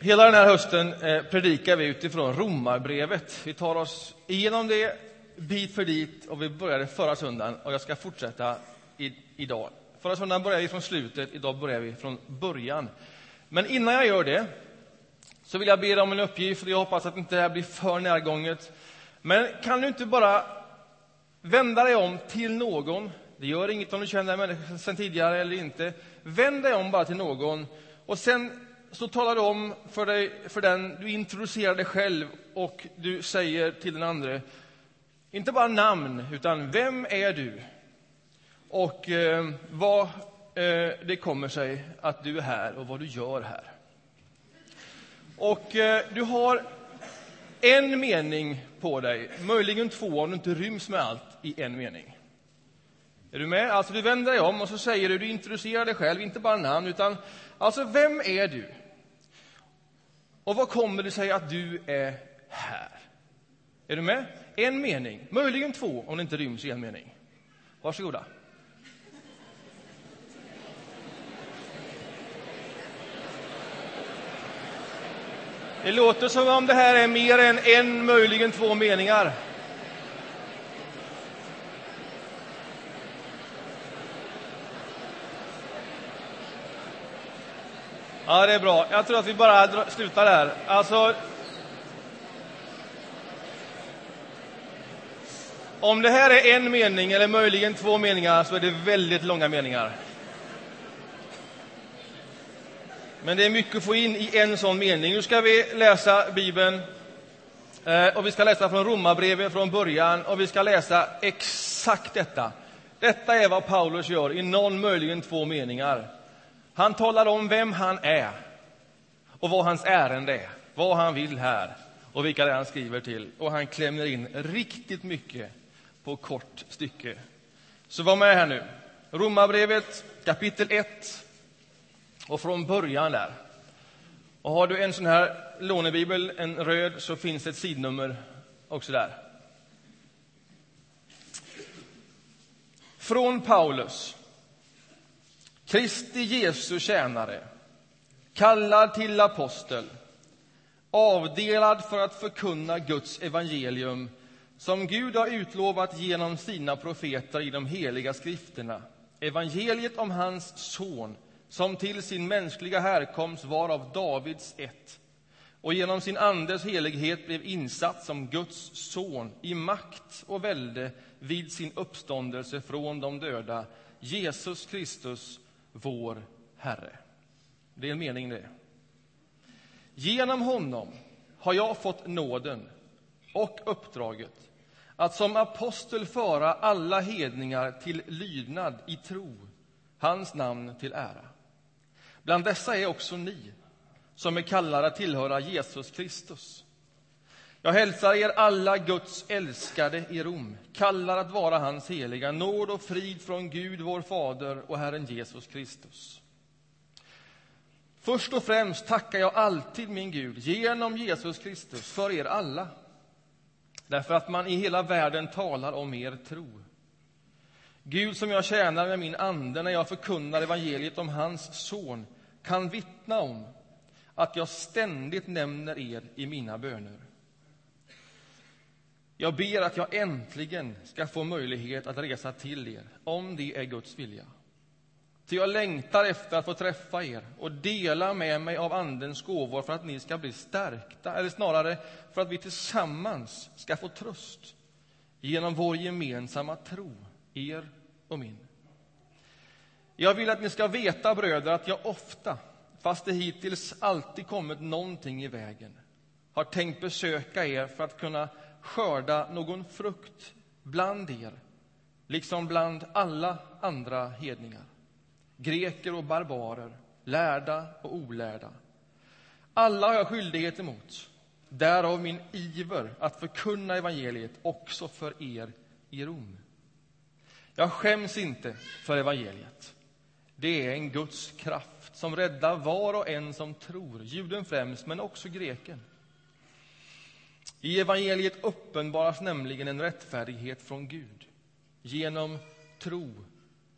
Hela den här hösten eh, predikar vi utifrån Romarbrevet. Vi tar oss igenom det bit för bit och vi började förra söndagen och jag ska fortsätta i, idag. Förra söndagen började vi från slutet, idag börjar vi från början. Men innan jag gör det så vill jag be dig om en uppgift, och jag hoppas att inte det här blir för närgånget. Men kan du inte bara vända dig om till någon, det gör inget om du känner människan sedan tidigare eller inte, vänd dig om bara till någon och sen så talar du om för, dig, för den, du introducerar dig själv och du säger till den andra, inte bara namn, utan vem är du? Och eh, vad eh, det kommer sig att du är här och vad du gör här. Och eh, du har en mening på dig, möjligen två om du inte ryms med allt i en mening. Är du med? Alltså du vänder dig om och så säger du, du introducerar dig själv, inte bara namn, utan alltså vem är du? Och vad kommer det sig att du är här? Är du med? En mening, möjligen två om det inte ryms i en mening. Varsågoda. Det låter som om det här är mer än en, möjligen två meningar. Ja, det är bra. Jag tror att vi bara slutar där. Alltså, om det här är en mening eller möjligen två meningar så är det väldigt långa meningar. Men det är mycket att få in i en sån mening. Nu ska vi läsa Bibeln. Eh, och vi ska läsa från Romarbrevet från början och vi ska läsa exakt detta. Detta är vad Paulus gör i någon, möjligen två meningar. Han talar om vem han är och vad hans ärende är, vad han vill här och vilka det är han skriver till. Och han klämmer in riktigt mycket på kort stycke. Så var med här nu. Romarbrevet kapitel 1 och från början där. Och har du en sån här lånebibel, en röd, så finns ett sidnummer också där. Från Paulus, Kristi Jesu tjänare, kallad till apostel, avdelad för att förkunna Guds evangelium som Gud har utlovat genom sina profeter i de heliga skrifterna. Evangeliet om hans son som till sin mänskliga härkomst var av Davids ett och genom sin andes helighet blev insatt som Guds son i makt och välde vid sin uppståndelse från de döda, Jesus Kristus, vår Herre. Det är en mening, det. Genom honom har jag fått nåden och uppdraget att som apostel föra alla hedningar till lydnad i tro, hans namn till ära. Bland dessa är också ni, som är kallade att tillhöra Jesus Kristus. Jag hälsar er alla Guds älskade i Rom, kallar att vara hans heliga, nåd och frid från Gud, vår Fader och Herren Jesus Kristus. Först och främst tackar jag alltid min Gud genom Jesus Kristus för er alla, därför att man i hela världen talar om er tro. Gud som jag tjänar med min ande när jag förkunnar evangeliet om hans son kan vittna om att jag ständigt nämner er i mina böner. Jag ber att jag äntligen ska få möjlighet att resa till er, om det är Guds vilja. Ty jag längtar efter att få träffa er och dela med mig av Andens gåvor för att ni ska bli stärkta, eller snarare för att vi tillsammans ska få tröst genom vår gemensamma tro, er och min. Jag vill att ni ska veta, bröder, att jag ofta, fast det hittills alltid kommit någonting i vägen, har tänkt besöka er för att kunna skörda någon frukt bland er, liksom bland alla andra hedningar, greker och barbarer, lärda och olärda. Alla har jag skyldighet emot, därav min iver att förkunna evangeliet också för er i Rom. Jag skäms inte för evangeliet. Det är en Guds kraft som räddar var och en som tror, juden främst, men också greken. I evangeliet uppenbaras nämligen en rättfärdighet från Gud genom tro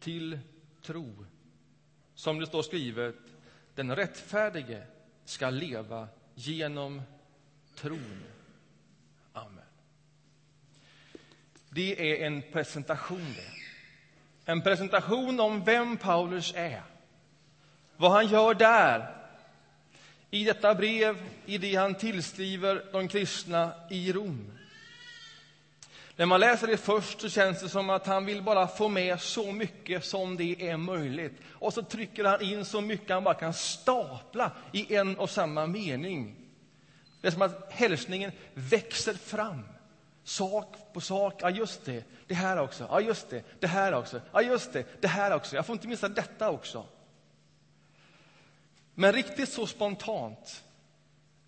till tro. Som det står skrivet, den rättfärdige ska leva genom tron. Amen. Det är en presentation det. En presentation om vem Paulus är. Vad han gör där, i detta brev, i det han tillskriver de kristna i Rom. När man läser det först så känns det som att han vill bara få med så mycket som det är möjligt. Och så trycker han in så mycket han bara kan stapla i en och samma mening. Det är som att hälsningen växer fram. Sak på sak. Ja, just det. Det här också. Ja, just det. Det här också. Ja, just det. Det här också. Jag får inte missa detta också. Men riktigt så spontant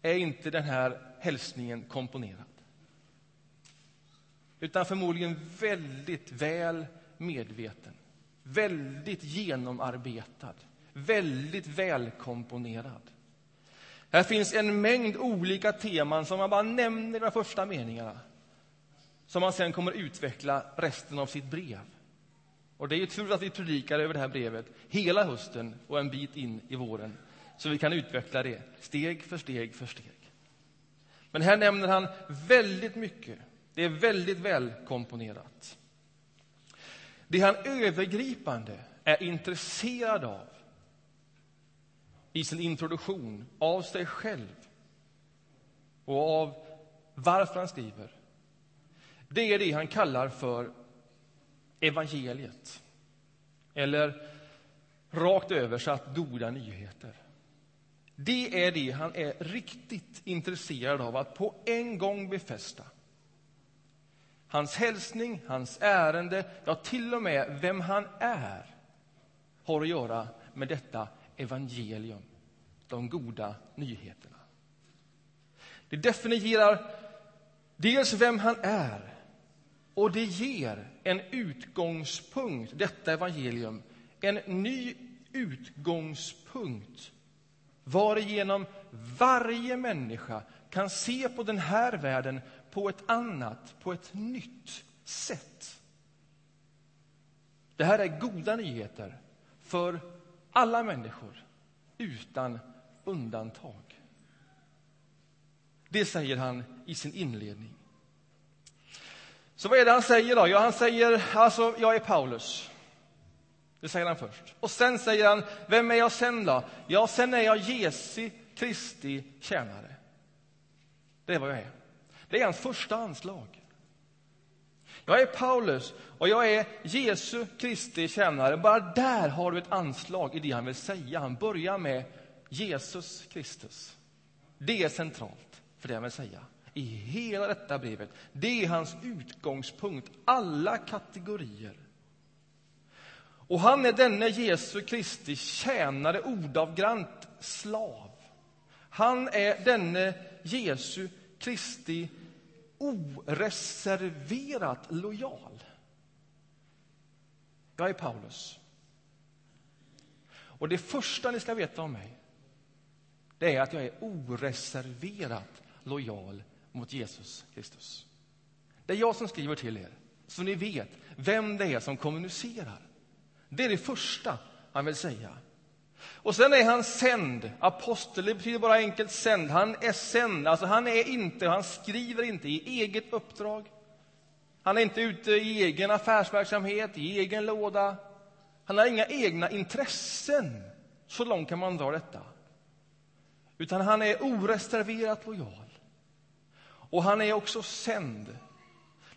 är inte den här hälsningen komponerad. Utan förmodligen väldigt väl medveten, väldigt genomarbetad, väldigt välkomponerad. Här finns en mängd olika teman som man bara nämner i de första meningarna som man sen kommer utveckla resten av sitt brev. Och det är ju tur att vi predikar över det här brevet hela hösten och en bit in i våren så vi kan utveckla det steg för steg för steg. Men här nämner han väldigt mycket. Det är väldigt välkomponerat. Det han övergripande är intresserad av i sin introduktion av sig själv och av varför han skriver, det är det han kallar för evangeliet. Eller rakt översatt goda nyheter. Det är det han är riktigt intresserad av att på en gång befästa. Hans hälsning, hans ärende, ja, till och med vem han är har att göra med detta evangelium, de goda nyheterna. Det definierar dels vem han är och det ger en utgångspunkt, detta evangelium, en ny utgångspunkt varigenom varje människa kan se på den här världen på ett annat, på ett nytt sätt. Det här är goda nyheter för alla människor, utan undantag. Det säger han i sin inledning. Så vad är det han säger då? Ja, han säger alltså, jag är Paulus. Det säger han först. Och sen säger han, vem är jag sen då? Ja, sen är jag Jesu Kristi tjänare. Det är vad jag är. Det är hans första anslag. Jag är Paulus och jag är Jesu Kristi tjänare. Bara där har du ett anslag i det han vill säga. Han börjar med Jesus Kristus. Det är centralt för det han vill säga i hela detta brevet. Det är hans utgångspunkt, alla kategorier. Och han är denne Jesu Kristi tjänare, ordavgrant slav. Han är denne Jesu Kristi oreserverat lojal. Jag är Paulus. Och det första ni ska veta om mig, det är att jag är oreserverat lojal mot Jesus Kristus. Det är jag som skriver till er, så ni vet vem det är som kommunicerar. Det är det första han vill säga. Och sen är han sänd. Apostel det betyder bara enkelt sänd. Han är sänd. Alltså han är inte, han skriver inte i eget uppdrag. Han är inte ute i egen affärsverksamhet, i egen låda. Han har inga egna intressen. Så långt kan man dra detta. Utan han är oreserverat lojal. Och han är också sänd.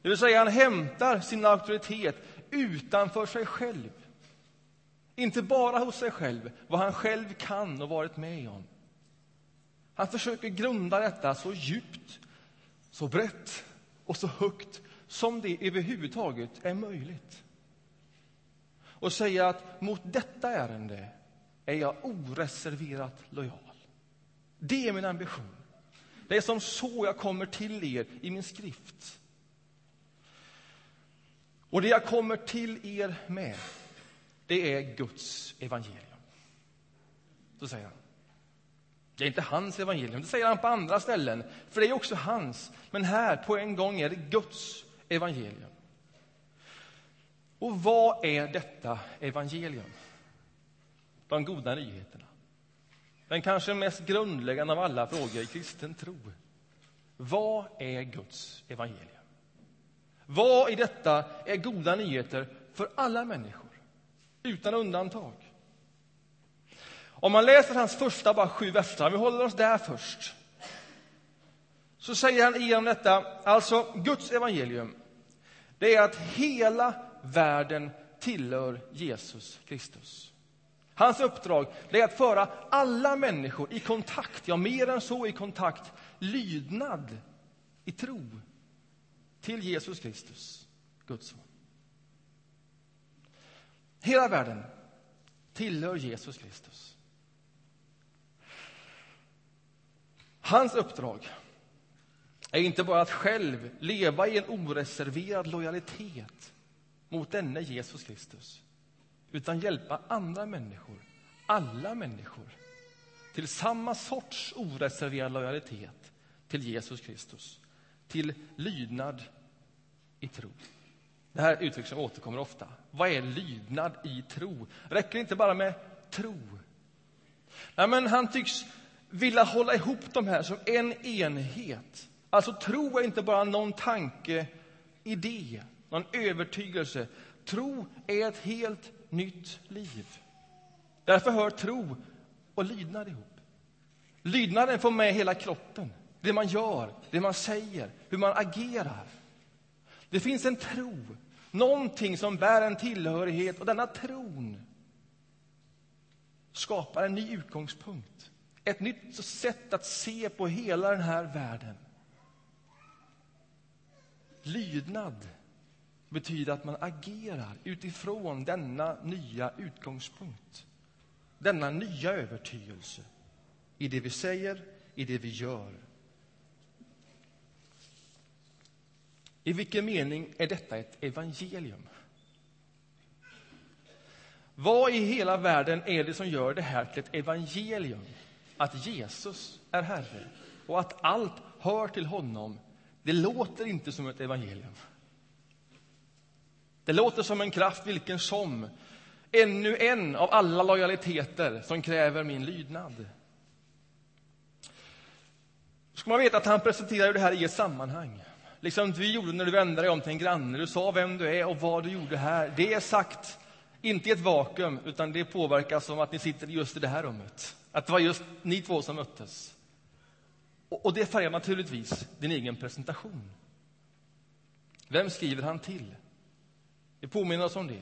Det vill säga, han hämtar sin auktoritet utanför sig själv. Inte bara hos sig själv, vad han själv kan och varit med om. Han försöker grunda detta så djupt, så brett och så högt som det överhuvudtaget är möjligt. Och säga att mot detta ärende är jag oreserverat lojal. Det är min ambition. Det är som så jag kommer till er i min skrift. Och det jag kommer till er med det är Guds evangelium. Så säger han. Det är inte hans evangelium, det säger han på andra ställen, för det är också hans. Men här på en gång är det Guds evangelium. Och vad är detta evangelium? De goda nyheterna. den kanske mest grundläggande av alla frågor i kristen tro. Vad är Guds evangelium? Vad i detta är goda nyheter för alla människor, utan undantag? Om man läser hans första bara sju verser, vi håller oss där först, så säger han igenom detta, alltså Guds evangelium, det är att hela världen tillhör Jesus Kristus. Hans uppdrag är att föra alla människor i kontakt, ja, mer än så i kontakt, lydnad i tro till Jesus Kristus, Guds son. Hela världen tillhör Jesus Kristus. Hans uppdrag är inte bara att själv leva i en oreserverad lojalitet mot denne Jesus Kristus utan hjälpa andra människor, alla människor till samma sorts oreserverad lojalitet till Jesus Kristus, till lydnad i tro. Det här uttryck som återkommer ofta. Vad är lydnad i tro? Räcker det inte bara med tro? Nej, men han tycks vilja hålla ihop de här som en enhet. Alltså, tro är inte bara någon tanke, idé, någon övertygelse. Tro är ett helt nytt liv. Därför hör tro och lydnad ihop. Lydnaden får med hela kroppen, det man gör, det man säger, hur man agerar. Det finns en tro, någonting som bär en tillhörighet och denna tron skapar en ny utgångspunkt, ett nytt sätt att se på hela den här världen. Lydnad betyder att man agerar utifrån denna nya utgångspunkt, denna nya övertygelse i det vi säger, i det vi gör. I vilken mening är detta ett evangelium? Vad i hela världen är det som gör det här till ett evangelium? Att Jesus är Herre och att allt hör till honom. Det låter inte som ett evangelium. Det låter som en kraft vilken som. Ännu en av alla lojaliteter som kräver min lydnad. ska man veta att han presenterar det här i ett sammanhang. Liksom du gjorde när du vände dig om till en granne. Du sa vem du är och vad du gjorde här. Det är sagt, inte i ett vakuum, utan det påverkas av att ni sitter just i det här rummet. Att det var just ni två som möttes. Och, och det färgar naturligtvis din egen presentation. Vem skriver han till? Det påminner oss om det.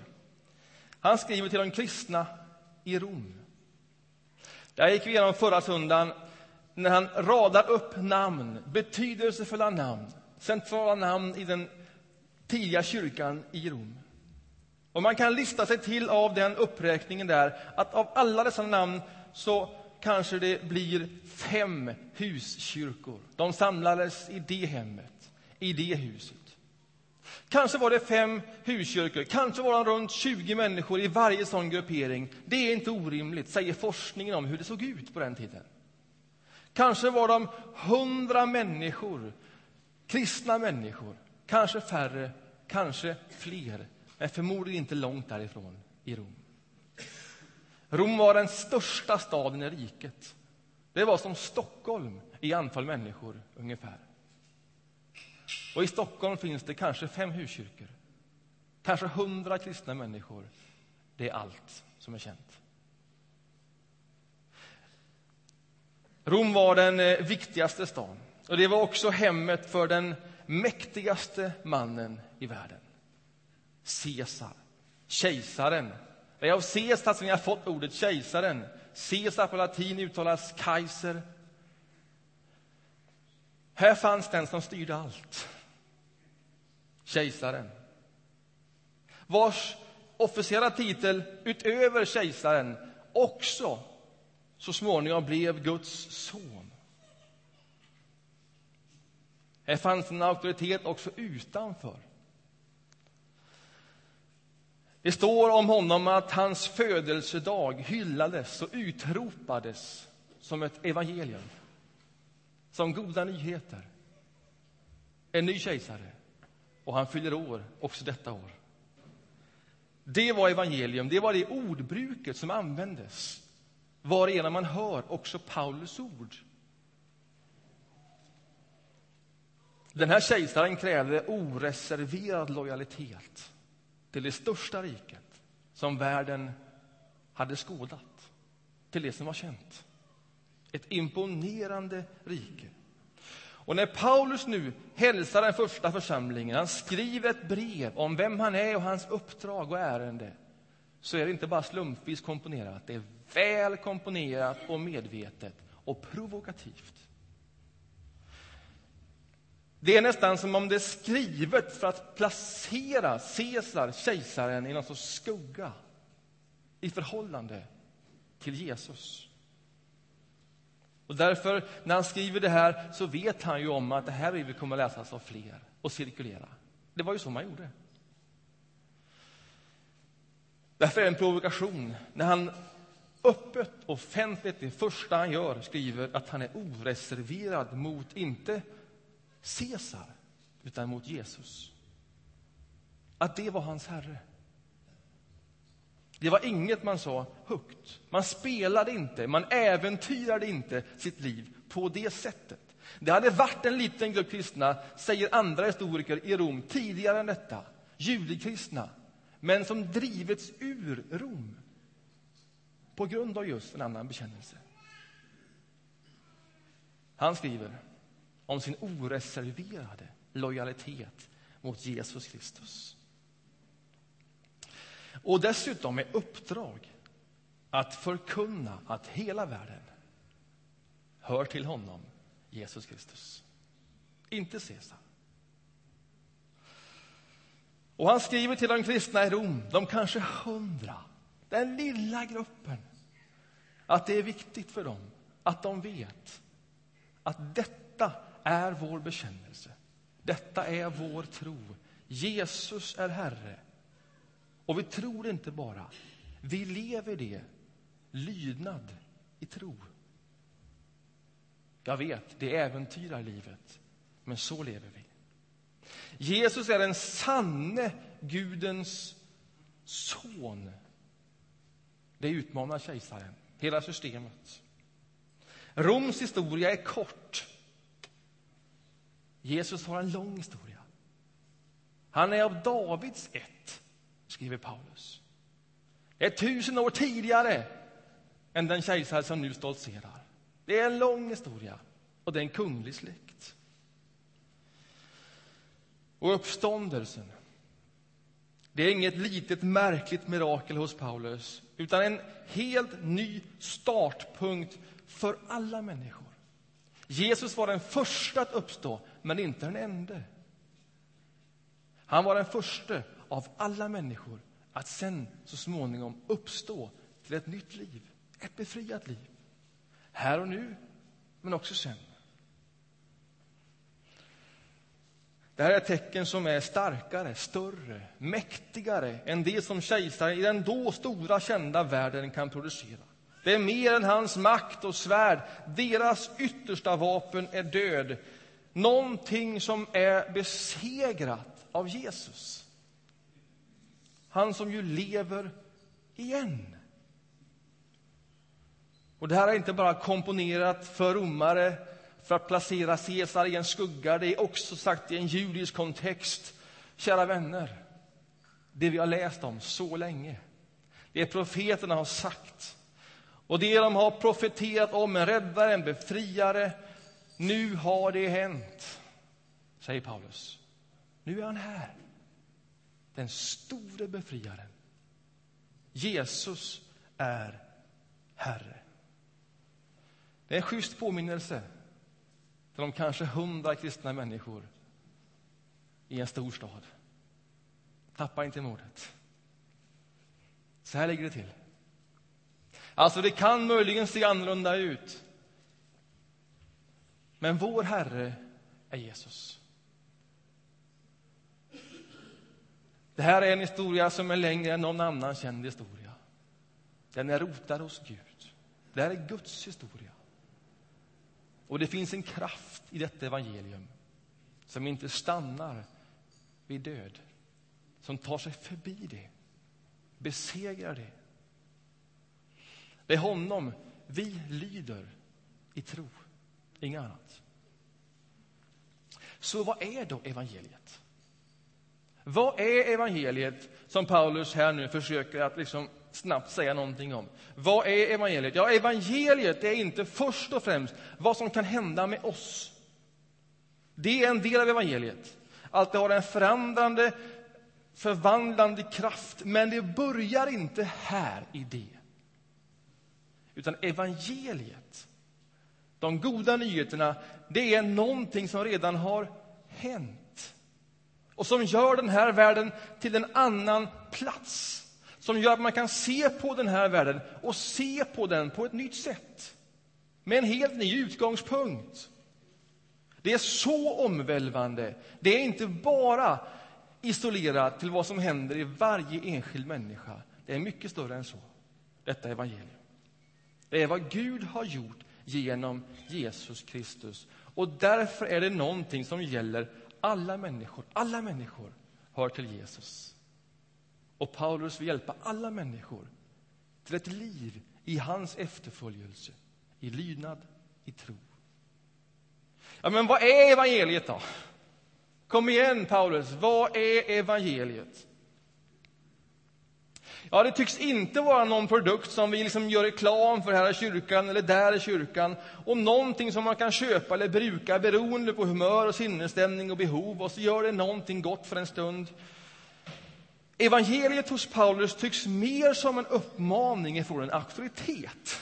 Han skriver till de kristna i Rom. Där gick vi igenom förra söndagen när han radar upp namn, betydelsefulla namn, centrala namn i den tidiga kyrkan i Rom. Och man kan lista sig till av den uppräkningen där att av alla dessa namn så kanske det blir fem huskyrkor. De samlades i det hemmet, i det huset. Kanske var det fem huskyrkor, kanske var det runt 20 människor i varje sån gruppering. Det är inte orimligt, säger forskningen om hur det såg ut på den tiden. Kanske var de hundra människor, kristna människor, kanske färre, kanske fler, men förmodligen inte långt därifrån i Rom. Rom var den största staden i riket. Det var som Stockholm i antal människor, ungefär. Och I Stockholm finns det kanske fem huskyrkor, kanske hundra kristna människor. Det är allt som är känt. Rom var den eh, viktigaste staden och det var också hemmet för den mäktigaste mannen i världen. Caesar, kejsaren. Det är av Caesar som vi har fått ordet kejsaren. Caesar på latin uttalas kaiser. Här fanns den som styrde allt kejsaren vars officiella titel utöver kejsaren också så småningom blev Guds son. Här fanns en auktoritet också utanför. Det står om honom att hans födelsedag hyllades och utropades som ett evangelium, som goda nyheter. En ny kejsare, och han fyller år också detta år. Det var evangelium, det var det ordbruket som användes varigenom man hör också Paulus ord. Den här kejsaren krävde oreserverad lojalitet till det största riket som världen hade skådat, till det som var känt. Ett imponerande rike. Och när Paulus nu hälsar den första församlingen, han skriver ett brev om vem han är och hans uppdrag och ärende, så är det inte bara slumpvis komponerat, det är väl komponerat och medvetet och provokativt. Det är nästan som om det är skrivet för att placera Caesar, kejsaren, i någon sorts skugga i förhållande till Jesus. Och därför, när han skriver det här, så vet han ju om att det här brevet kommer att läsas av fler och cirkulera. Det var ju så man gjorde. Därför är det en provokation när han öppet, offentligt, det första han gör, skriver att han är oreserverad mot, inte Caesar, utan mot Jesus. Att det var hans herre. Det var inget man sa högt. Man spelade inte, man äventyrade inte sitt liv på det sättet. Det hade varit en liten grupp kristna, säger andra historiker i Rom, tidigare än detta. Judekristna, men som drivits ur Rom på grund av just en annan bekännelse. Han skriver om sin oreserverade lojalitet mot Jesus Kristus. Och dessutom med uppdrag att förkunna att hela världen hör till honom, Jesus Kristus. Inte Caesar. Och han skriver till de kristna i Rom, de kanske hundra, den lilla gruppen, att det är viktigt för dem att de vet att detta är vår bekännelse. Detta är vår tro. Jesus är Herre. Och vi tror inte bara, vi lever det, lydnad i tro. Jag vet, det äventyrar livet, men så lever vi. Jesus är den sanne Gudens son. Det utmanar kejsaren, hela systemet. Roms historia är kort. Jesus har en lång historia. Han är av Davids ett, skriver Paulus. Det är tusen år tidigare än den kejsare som nu stoltserar. Det är en lång historia och det är en kunglig släkt. Och uppståndelsen, det är inget litet märkligt mirakel hos Paulus utan en helt ny startpunkt för alla människor. Jesus var den första att uppstå, men inte den enda. Han var den första av alla människor att sen så småningom uppstå till ett nytt liv, ett befriat liv. Här och nu, men också sen. Det här är tecken som är starkare, större, mäktigare än det som kejsaren i den då stora kända världen kan producera. Det är mer än hans makt och svärd. Deras yttersta vapen är död. Någonting som är besegrat av Jesus. Han som ju lever igen. Och Det här är inte bara komponerat för romare för att placera Caesar i en skugga. Det är också sagt i en judisk kontext. Kära vänner, det vi har läst om så länge, det profeterna har sagt och det de har profeterat om, en räddare, en befriare, nu har det hänt, säger Paulus. Nu är han här, den store befriaren. Jesus är Herre. Det är en schysst påminnelse till de kanske hundra kristna människor i en stor stad. Tappa inte modet. Så här ligger det till. Alltså, det kan möjligen se annorlunda ut. Men vår Herre är Jesus. Det här är en historia som är längre än någon annan känd historia. Den är rotad hos Gud. Det här är Guds historia. Och det finns en kraft i detta evangelium som inte stannar vid död, som tar sig förbi det, besegrar det det är honom vi lyder i tro, inget annat. Så vad är då evangeliet? Vad är evangeliet som Paulus här nu försöker att liksom snabbt säga någonting om? Vad är evangeliet? Ja, evangeliet är inte först och främst vad som kan hända med oss. Det är en del av evangeliet. Att det har en förändrande, förvandlande kraft. Men det börjar inte här i det. Utan evangeliet, de goda nyheterna, det är någonting som redan har hänt. Och som gör den här världen till en annan plats. Som gör att man kan se på den här världen och se på den på ett nytt sätt. Med en helt ny utgångspunkt. Det är så omvälvande. Det är inte bara isolerat till vad som händer i varje enskild människa. Det är mycket större än så, detta evangelium. Det är vad Gud har gjort genom Jesus Kristus. Och därför är det någonting som gäller alla människor. Alla människor hör till Jesus. Och Paulus vill hjälpa alla människor till ett liv i hans efterföljelse, i lydnad, i tro. Ja, men vad är evangeliet då? Kom igen, Paulus. Vad är evangeliet? Ja, det tycks inte vara någon produkt som vi liksom gör reklam för här i kyrkan eller där i kyrkan och någonting som man kan köpa eller bruka beroende på humör och sinnesstämning och behov och så gör det någonting gott för en stund. Evangeliet hos Paulus tycks mer som en uppmaning från en auktoritet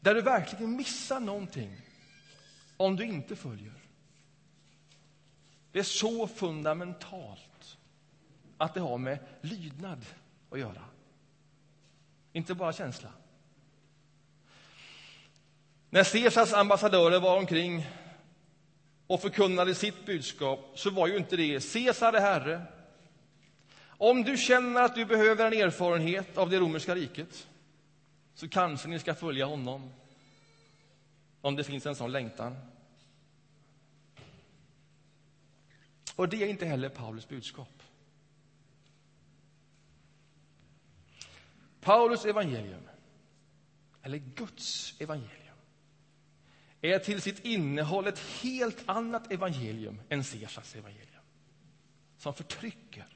där du verkligen missar någonting om du inte följer. Det är så fundamentalt att det har med lydnad att göra. Inte bara känsla. När Caesars ambassadörer var omkring och förkunnade sitt budskap så var ju inte det Caesar är herre. Om du känner att du behöver en erfarenhet av det romerska riket så kanske ni ska följa honom. Om det finns en sån längtan. Och det är inte heller Paulus budskap. Paulus evangelium, eller Guds evangelium är till sitt innehåll ett helt annat evangelium än Caesars evangelium. Som förtrycker,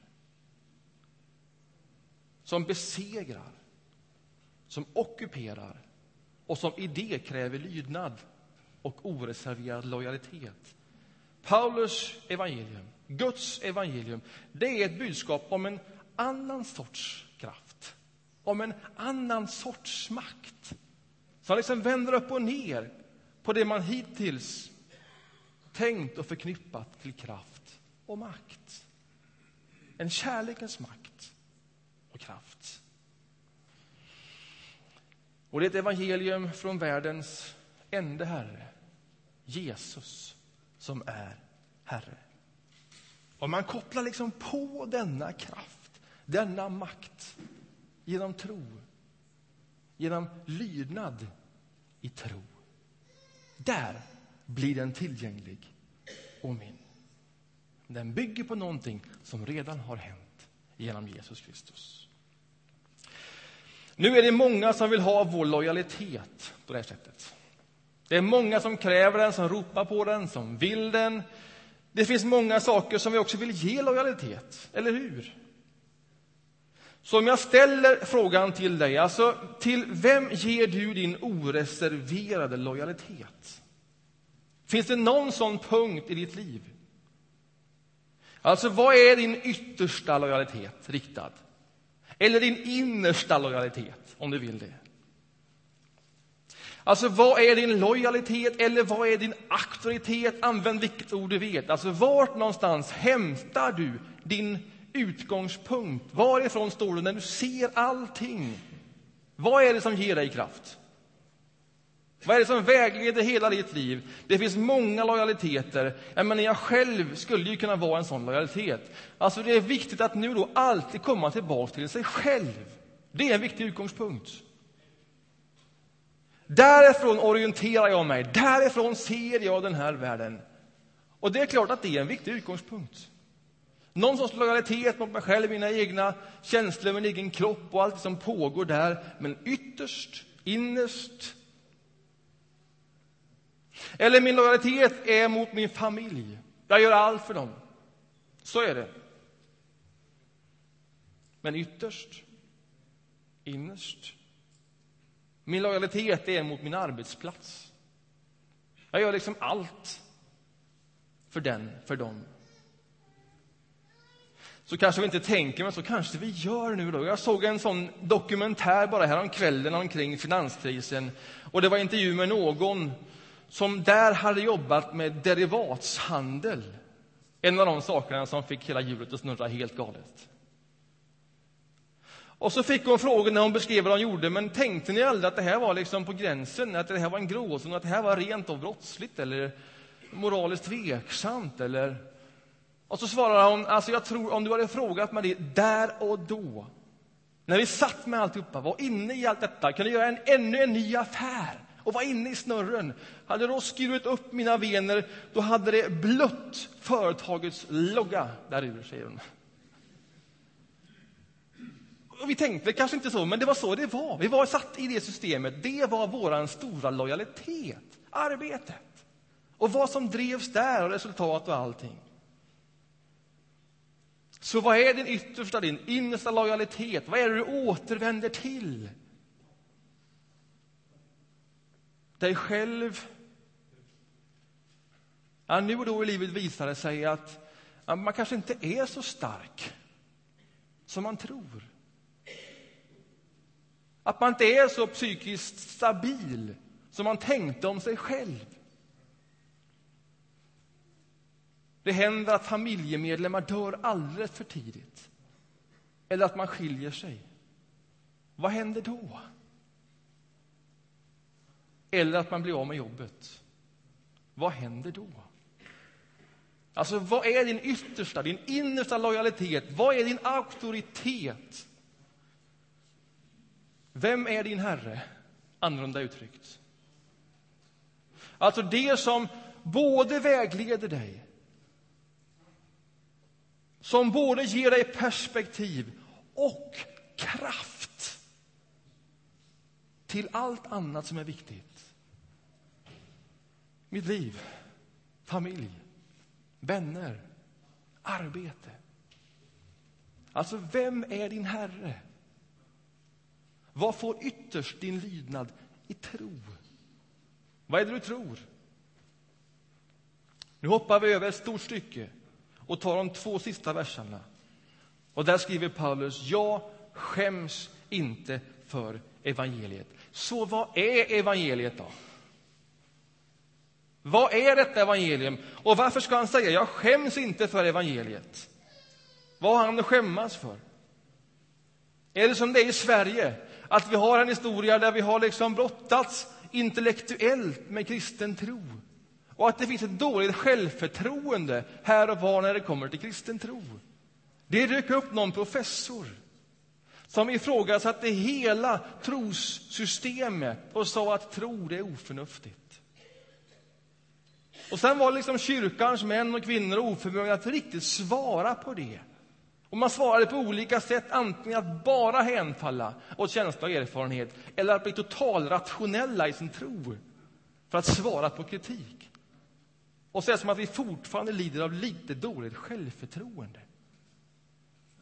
som besegrar, som ockuperar och som i det kräver lydnad och oreserverad lojalitet. Paulus evangelium, Guds evangelium, det är ett budskap om en annan sorts om en annan sorts makt som liksom vänder upp och ner på det man hittills tänkt och förknippat till kraft och makt. En kärlekens makt och kraft. Och det är ett evangelium från världens enda Herre, Jesus, som är Herre. Och man kopplar liksom på denna kraft, denna makt genom tro, genom lydnad i tro. Där blir den tillgänglig och min. Den bygger på någonting som redan har hänt genom Jesus Kristus. Nu är det många som vill ha vår lojalitet på det här sättet. Det är många som kräver den, som ropar på den, som vill den. Det finns många saker som vi också vill ge lojalitet, eller hur? Så om jag ställer frågan till dig, alltså till vem ger du din oreserverade lojalitet? Finns det någon sån punkt i ditt liv? Alltså, vad är din yttersta lojalitet riktad? Eller din innersta lojalitet, om du vill det? Alltså, vad är din lojalitet eller vad är din auktoritet? Använd vilket ord du vet. Alltså, vart någonstans hämtar du din utgångspunkt? Varifrån står du när du ser allting? Vad är det som ger dig kraft? Vad är det som vägleder hela ditt liv? Det finns många lojaliteter. Jag, menar, jag själv skulle ju kunna vara en sån lojalitet. Alltså det är viktigt att nu då alltid komma tillbaka till sig själv. Det är en viktig utgångspunkt. Därifrån orienterar jag mig, därifrån ser jag den här världen. Och det är klart att det är en viktig utgångspunkt. Någon sorts lojalitet mot mig själv, mina egna känslor, min egen kropp och allt som pågår där. Men ytterst, innerst. Eller min lojalitet är mot min familj. Jag gör allt för dem. Så är det. Men ytterst, innerst. Min lojalitet är mot min arbetsplats. Jag gör liksom allt för den, för dem. Så kanske vi inte tänker, men så kanske vi gör nu. Då. Jag såg en sån dokumentär bara häromkvällen omkring finanskrisen. Och det var intervju med någon som där hade jobbat med derivatshandel. En av de sakerna som fick hela hjulet att snurra helt galet. Och så fick hon frågan när hon beskrev vad de gjorde, men tänkte ni aldrig att det här var liksom på gränsen, att det här var en gråzon, att det här var rent och brottsligt eller moraliskt tveksamt eller... Och så svarar hon, alltså jag tror om du hade frågat mig det där och då, när vi satt med alltihopa, var inne i allt detta, kunde göra en, ännu en ny affär och var inne i snurren. Hade då skurit upp mina vener, då hade det blött företagets logga där ur, säger hon. Och vi tänkte kanske inte så, men det var så det var. Vi var satt i det systemet. Det var vår stora lojalitet, arbetet. Och vad som drevs där, och resultat och allting. Så vad är din yttersta, din innersta lojalitet? Vad är det du återvänder till? Dig själv? Ja, nu och då i livet visar det sig att man kanske inte är så stark som man tror. Att man inte är så psykiskt stabil som man tänkte om sig själv. Det händer att familjemedlemmar dör alldeles för tidigt. Eller att man skiljer sig. Vad händer då? Eller att man blir av med jobbet. Vad händer då? Alltså, vad är din yttersta, din innersta lojalitet? Vad är din auktoritet? Vem är din Herre? Annorlunda uttryckt. Alltså det som både vägleder dig som både ger dig perspektiv och kraft till allt annat som är viktigt. Mitt liv, familj, vänner, arbete. Alltså, vem är din Herre? Vad får ytterst din lydnad i tro? Vad är det du tror? Nu hoppar vi över ett stort stycke och tar de två sista verserna. Och där skriver Paulus, jag skäms inte för evangeliet. Så vad är evangeliet då? Vad är detta evangelium? Och varför ska han säga, jag skäms inte för evangeliet? Vad har han att skämmas för? Är det som det är i Sverige, att vi har en historia där vi har liksom brottats intellektuellt med kristen tro? Och att det finns ett dåligt självförtroende här och var när det kommer till kristen tro. Det dök upp någon professor som ifrågasatte hela trossystemet och sa att tro det är oförnuftigt. Och sen var liksom kyrkans män och kvinnor oförmögna att riktigt svara på det. Och man svarade på olika sätt, antingen att bara hänfalla åt känsla och erfarenhet eller att bli totalrationella i sin tro för att svara på kritik och säga som att vi fortfarande lider av lite dåligt självförtroende.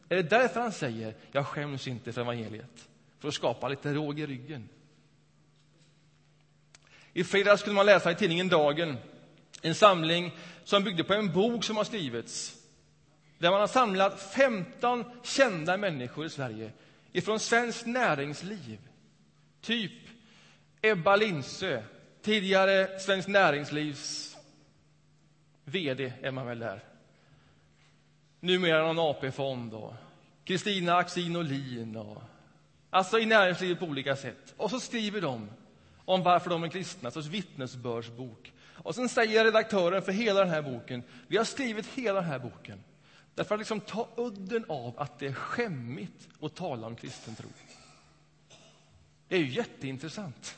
Är det därför han säger jag skäms inte för evangeliet? För att skapa lite råg i ryggen. I fredags kunde man läsa i tidningen Dagen en samling som byggde på en bok som har skrivits där man har samlat 15 kända människor i Sverige ifrån svenskt näringsliv. Typ Ebba Lindsö, tidigare Svenskt Näringslivs vd är man väl där. Numera någon AP-fond och Kristina Axin Olin och alltså i näringslivet på olika sätt. Och så skriver de om varför de är kristna, sorts vittnesbördsbok. Och sen säger redaktören för hela den här boken, vi har skrivit hela den här boken därför att liksom ta udden av att det är skämmigt att tala om kristen tro. Det är ju jätteintressant.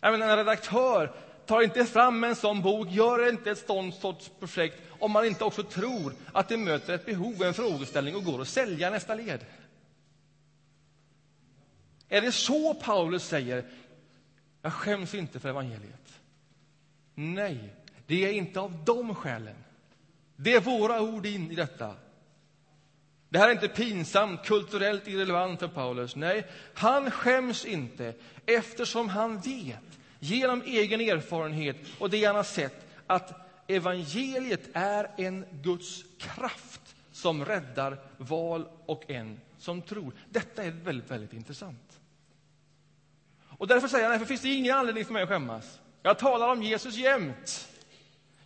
Jag menar, en redaktör tar inte fram en sån bok, gör inte ett sånt sorts projekt om man inte också tror att det möter ett behov, en frågeställning och går att sälja nästa led. Är det så Paulus säger? Jag skäms inte för evangeliet. Nej, det är inte av de skälen. Det är våra ord in i detta. Det här är inte pinsamt, kulturellt irrelevant för Paulus. Nej, han skäms inte eftersom han vet genom egen erfarenhet och det han har sett att evangeliet är en Guds kraft som räddar val och en som tror. Detta är väldigt, väldigt intressant. Och därför säger han, därför finns det ingen anledning för mig att skämmas. Jag talar om Jesus jämt.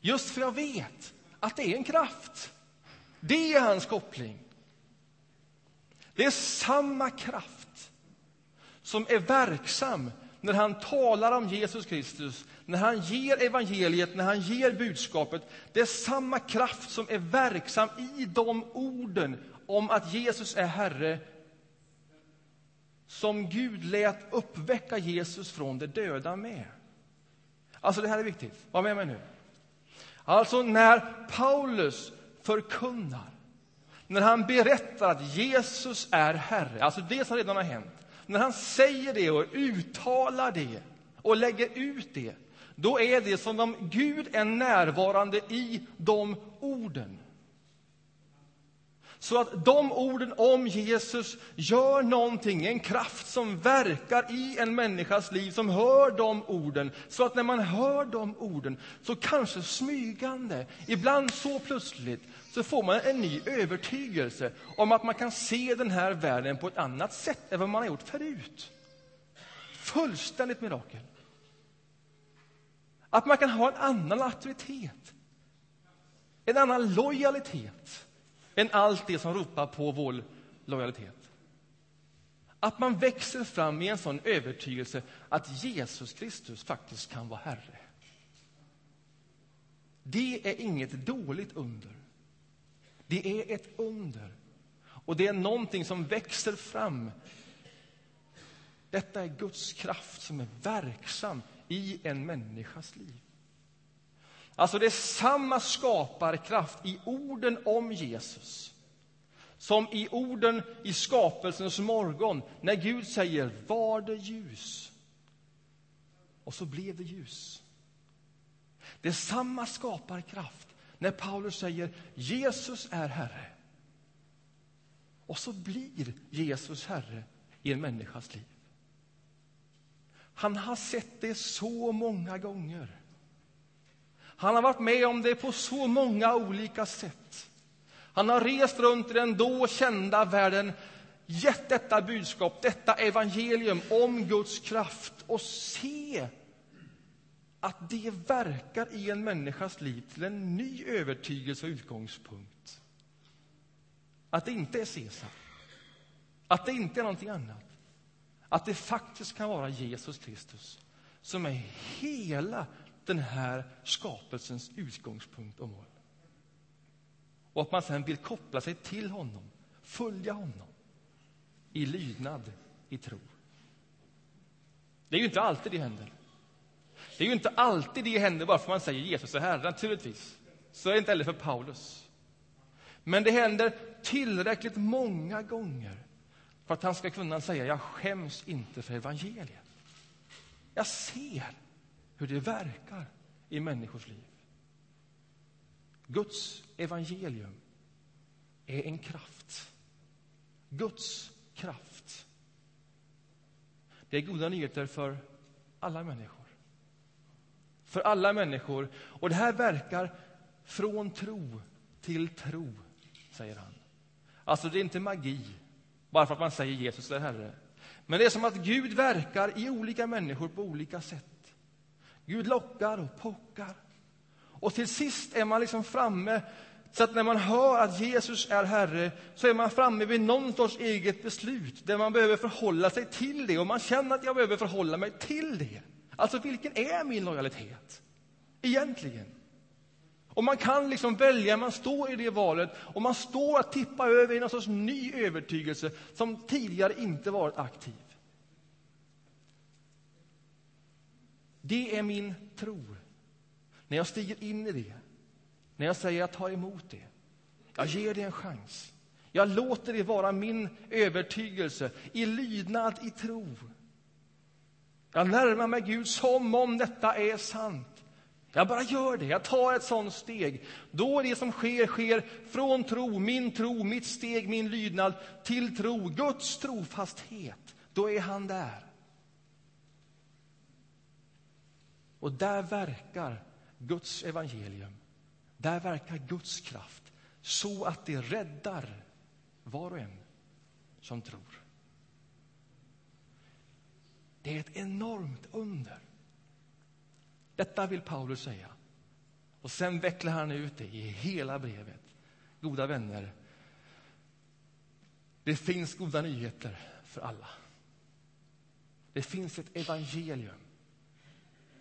Just för jag vet att det är en kraft. Det är hans koppling. Det är samma kraft som är verksam när han talar om Jesus Kristus, när han ger evangeliet, när han ger budskapet. Det är samma kraft som är verksam i de orden om att Jesus är Herre som Gud lät uppväcka Jesus från de döda med. Alltså, det här är viktigt. Var med mig nu. Alltså, när Paulus förkunnar, när han berättar att Jesus är Herre, alltså det som redan har hänt, när han säger det och uttalar det och lägger ut det, då är det som om Gud är närvarande i de orden. Så att de orden om Jesus gör någonting, en kraft som verkar i en människas liv som hör de orden. Så att när man hör de orden, så kanske smygande, ibland så plötsligt, så får man en ny övertygelse om att man kan se den här världen på ett annat sätt än vad man har gjort förut. Fullständigt mirakel. Att man kan ha en annan auktoritet, en annan lojalitet än allt det som ropar på vår lojalitet. Att man växer fram i en sån övertygelse att Jesus Kristus faktiskt kan vara Herre. Det är inget dåligt under. Det är ett under. Och det är någonting som växer fram. Detta är Guds kraft som är verksam i en människas liv. Alltså det är samma skaparkraft i orden om Jesus som i orden i skapelsens morgon, när Gud säger var det ljus. Och så blev det ljus. Det är samma skaparkraft när Paulus säger Jesus är Herre. Och så blir Jesus Herre i en människas liv. Han har sett det så många gånger. Han har varit med om det på så många olika sätt. Han har rest runt i den då kända världen, gett detta budskap, detta evangelium om Guds kraft och se att det verkar i en människas liv till en ny övertygelse och utgångspunkt. Att det inte är Caesar, att det inte är någonting annat. Att det faktiskt kan vara Jesus Kristus som är hela den här skapelsens utgångspunkt och mål. Och att man sen vill koppla sig till honom, följa honom i lydnad, i tro. Det är ju inte alltid det händer. Det är ju inte alltid det händer bara för att man säger Jesus är Herre, naturligtvis. Så är det inte heller för Paulus. Men det händer tillräckligt många gånger för att han ska kunna säga jag skäms inte för evangeliet. Jag ser hur det verkar i människors liv. Guds evangelium är en kraft. Guds kraft. Det är goda nyheter för alla människor. För alla människor. Och det här verkar från tro till tro, säger han. Alltså, det är inte magi, bara för att man säger Jesus är Herre. Men det är som att Gud verkar i olika människor på olika sätt. Gud lockar och pockar. Och till sist är man liksom framme, så att när man hör att Jesus är Herre, så är man framme vid någon sorts eget beslut, där man behöver förhålla sig till det, och man känner att jag behöver förhålla mig till det. Alltså, vilken är min lojalitet? Egentligen. Och man kan liksom välja, man står i det valet, och man står att tippa över i någon sorts ny övertygelse som tidigare inte varit aktiv. Det är min tro. När jag stiger in i det, när jag säger jag tar emot det, jag ger det en chans. Jag låter det vara min övertygelse i lydnad, i tro. Jag närmar mig Gud som om detta är sant. Jag bara gör det. Jag tar ett sånt steg. Då är det som sker, sker från tro, min tro, mitt steg, min lydnad, till tro, Guds trofasthet. Då är han där. Och där verkar Guds evangelium. Där verkar Guds kraft så att det räddar var och en som tror. Det är ett enormt under. Detta vill Paulus säga. Och sen vecklar han ut det i hela brevet. Goda vänner, det finns goda nyheter för alla. Det finns ett evangelium.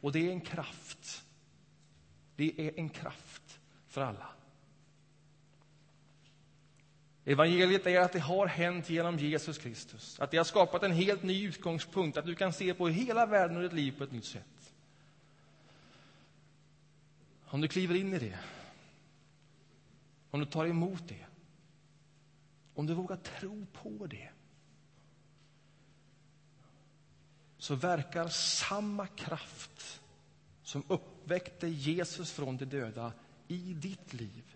Och det är en kraft. Det är en kraft för alla. Evangeliet är att det har hänt genom Jesus Kristus. Att det har skapat en helt ny utgångspunkt, att du kan se på hela världen och ditt liv på ett nytt sätt. Om du kliver in i det, om du tar emot det, om du vågar tro på det, så verkar samma kraft som uppväckte Jesus från de döda i ditt liv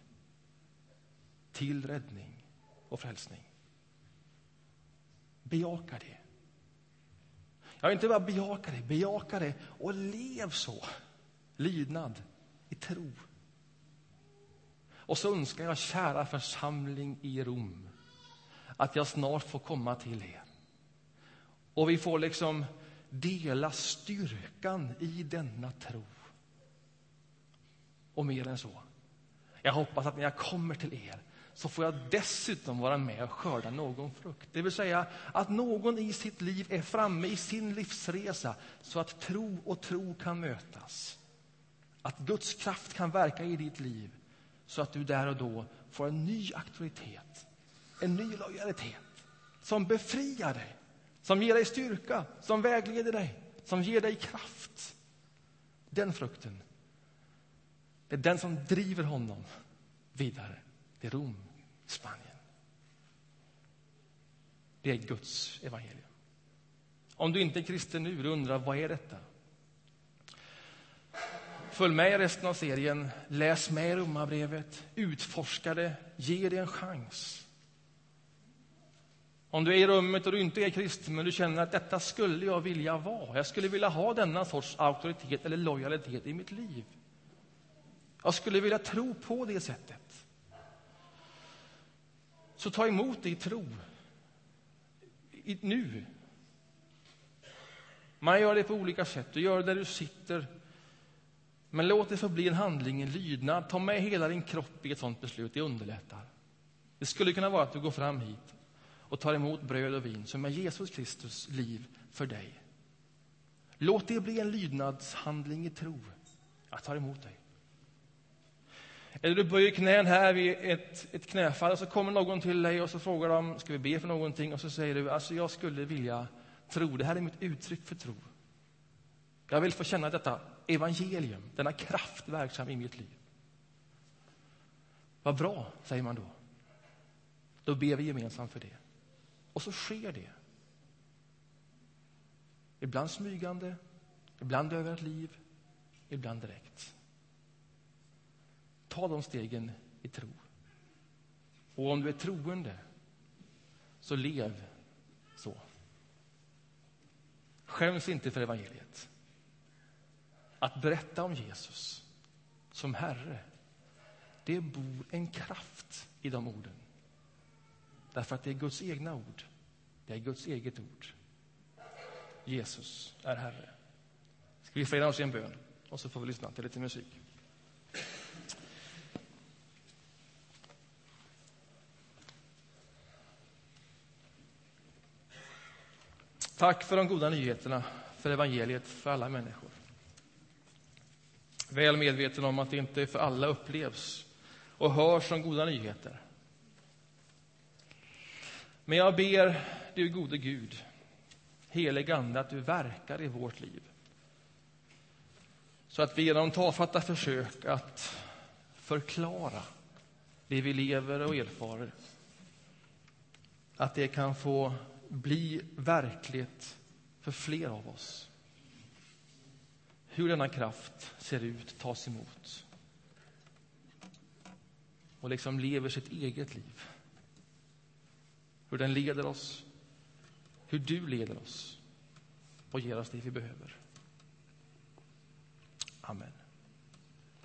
till räddning och frälsning. Bejaka det. Ja, inte bara bejaka det, bejaka det och lev så. Lydnad i tro. Och så önskar jag, kära församling i Rom, att jag snart får komma till er. Och vi får liksom dela styrkan i denna tro. Och mer än så. Jag hoppas att när jag kommer till er så får jag dessutom vara med och skörda någon frukt. Det vill säga att någon i sitt liv är framme i sin livsresa så att tro och tro kan mötas. Att Guds kraft kan verka i ditt liv så att du där och då får en ny auktoritet, en ny lojalitet som befriar dig, som ger dig styrka, som vägleder dig, som ger dig kraft. Den frukten, det är den som driver honom vidare till Rom. Spanien. Det är Guds evangelium. Om du inte är kristen nu och undrar vad är detta? Följ med i resten av serien, läs med i Romarbrevet, utforska det, ge det en chans. Om du är i rummet och du inte är kristen men du känner att detta skulle jag vilja vara. Jag skulle vilja ha denna sorts auktoritet eller lojalitet i mitt liv. Jag skulle vilja tro på det sättet. Så ta emot det i tro. I, nu. Man gör det på olika sätt. Du gör det där du sitter. Men låt det få bli en handling, en lydnad. Ta med hela din kropp i ett sånt beslut. Det underlättar. Det skulle kunna vara att du går fram hit och tar emot bröd och vin som är Jesus Kristus liv för dig. Låt det bli en lydnadshandling i tro. Jag tar emot dig. Eller du böjer knän här vid ett, ett knäfall och så kommer någon till dig och så frågar de, ska vi be för någonting? Och så säger du, alltså jag skulle vilja tro, det här är mitt uttryck för tro. Jag vill få känna detta evangelium, denna kraft verksam i mitt liv. Vad bra, säger man då. Då ber vi gemensamt för det. Och så sker det. Ibland smygande, ibland över ett liv, ibland direkt. Ta de stegen i tro. Och om du är troende, så lev så. Skäms inte för evangeliet. Att berätta om Jesus som Herre, det bor en kraft i de orden. Därför att det är Guds egna ord. Det är Guds eget ord. Jesus är Herre. Ska vi förena oss i en bön och så får vi lyssna till lite musik. Tack för de goda nyheterna, för evangeliet för alla människor. Väl medveten om att det inte för alla upplevs och hörs som goda nyheter. Men jag ber, du gode Gud, helig Ande, att du verkar i vårt liv. Så att vi genom tafatta försök att förklara det vi lever och erfarer, att det kan få bli verkligt för fler av oss. Hur denna kraft ser ut, tas emot och liksom lever sitt eget liv. Hur den leder oss, hur du leder oss och ger oss det vi behöver. Amen.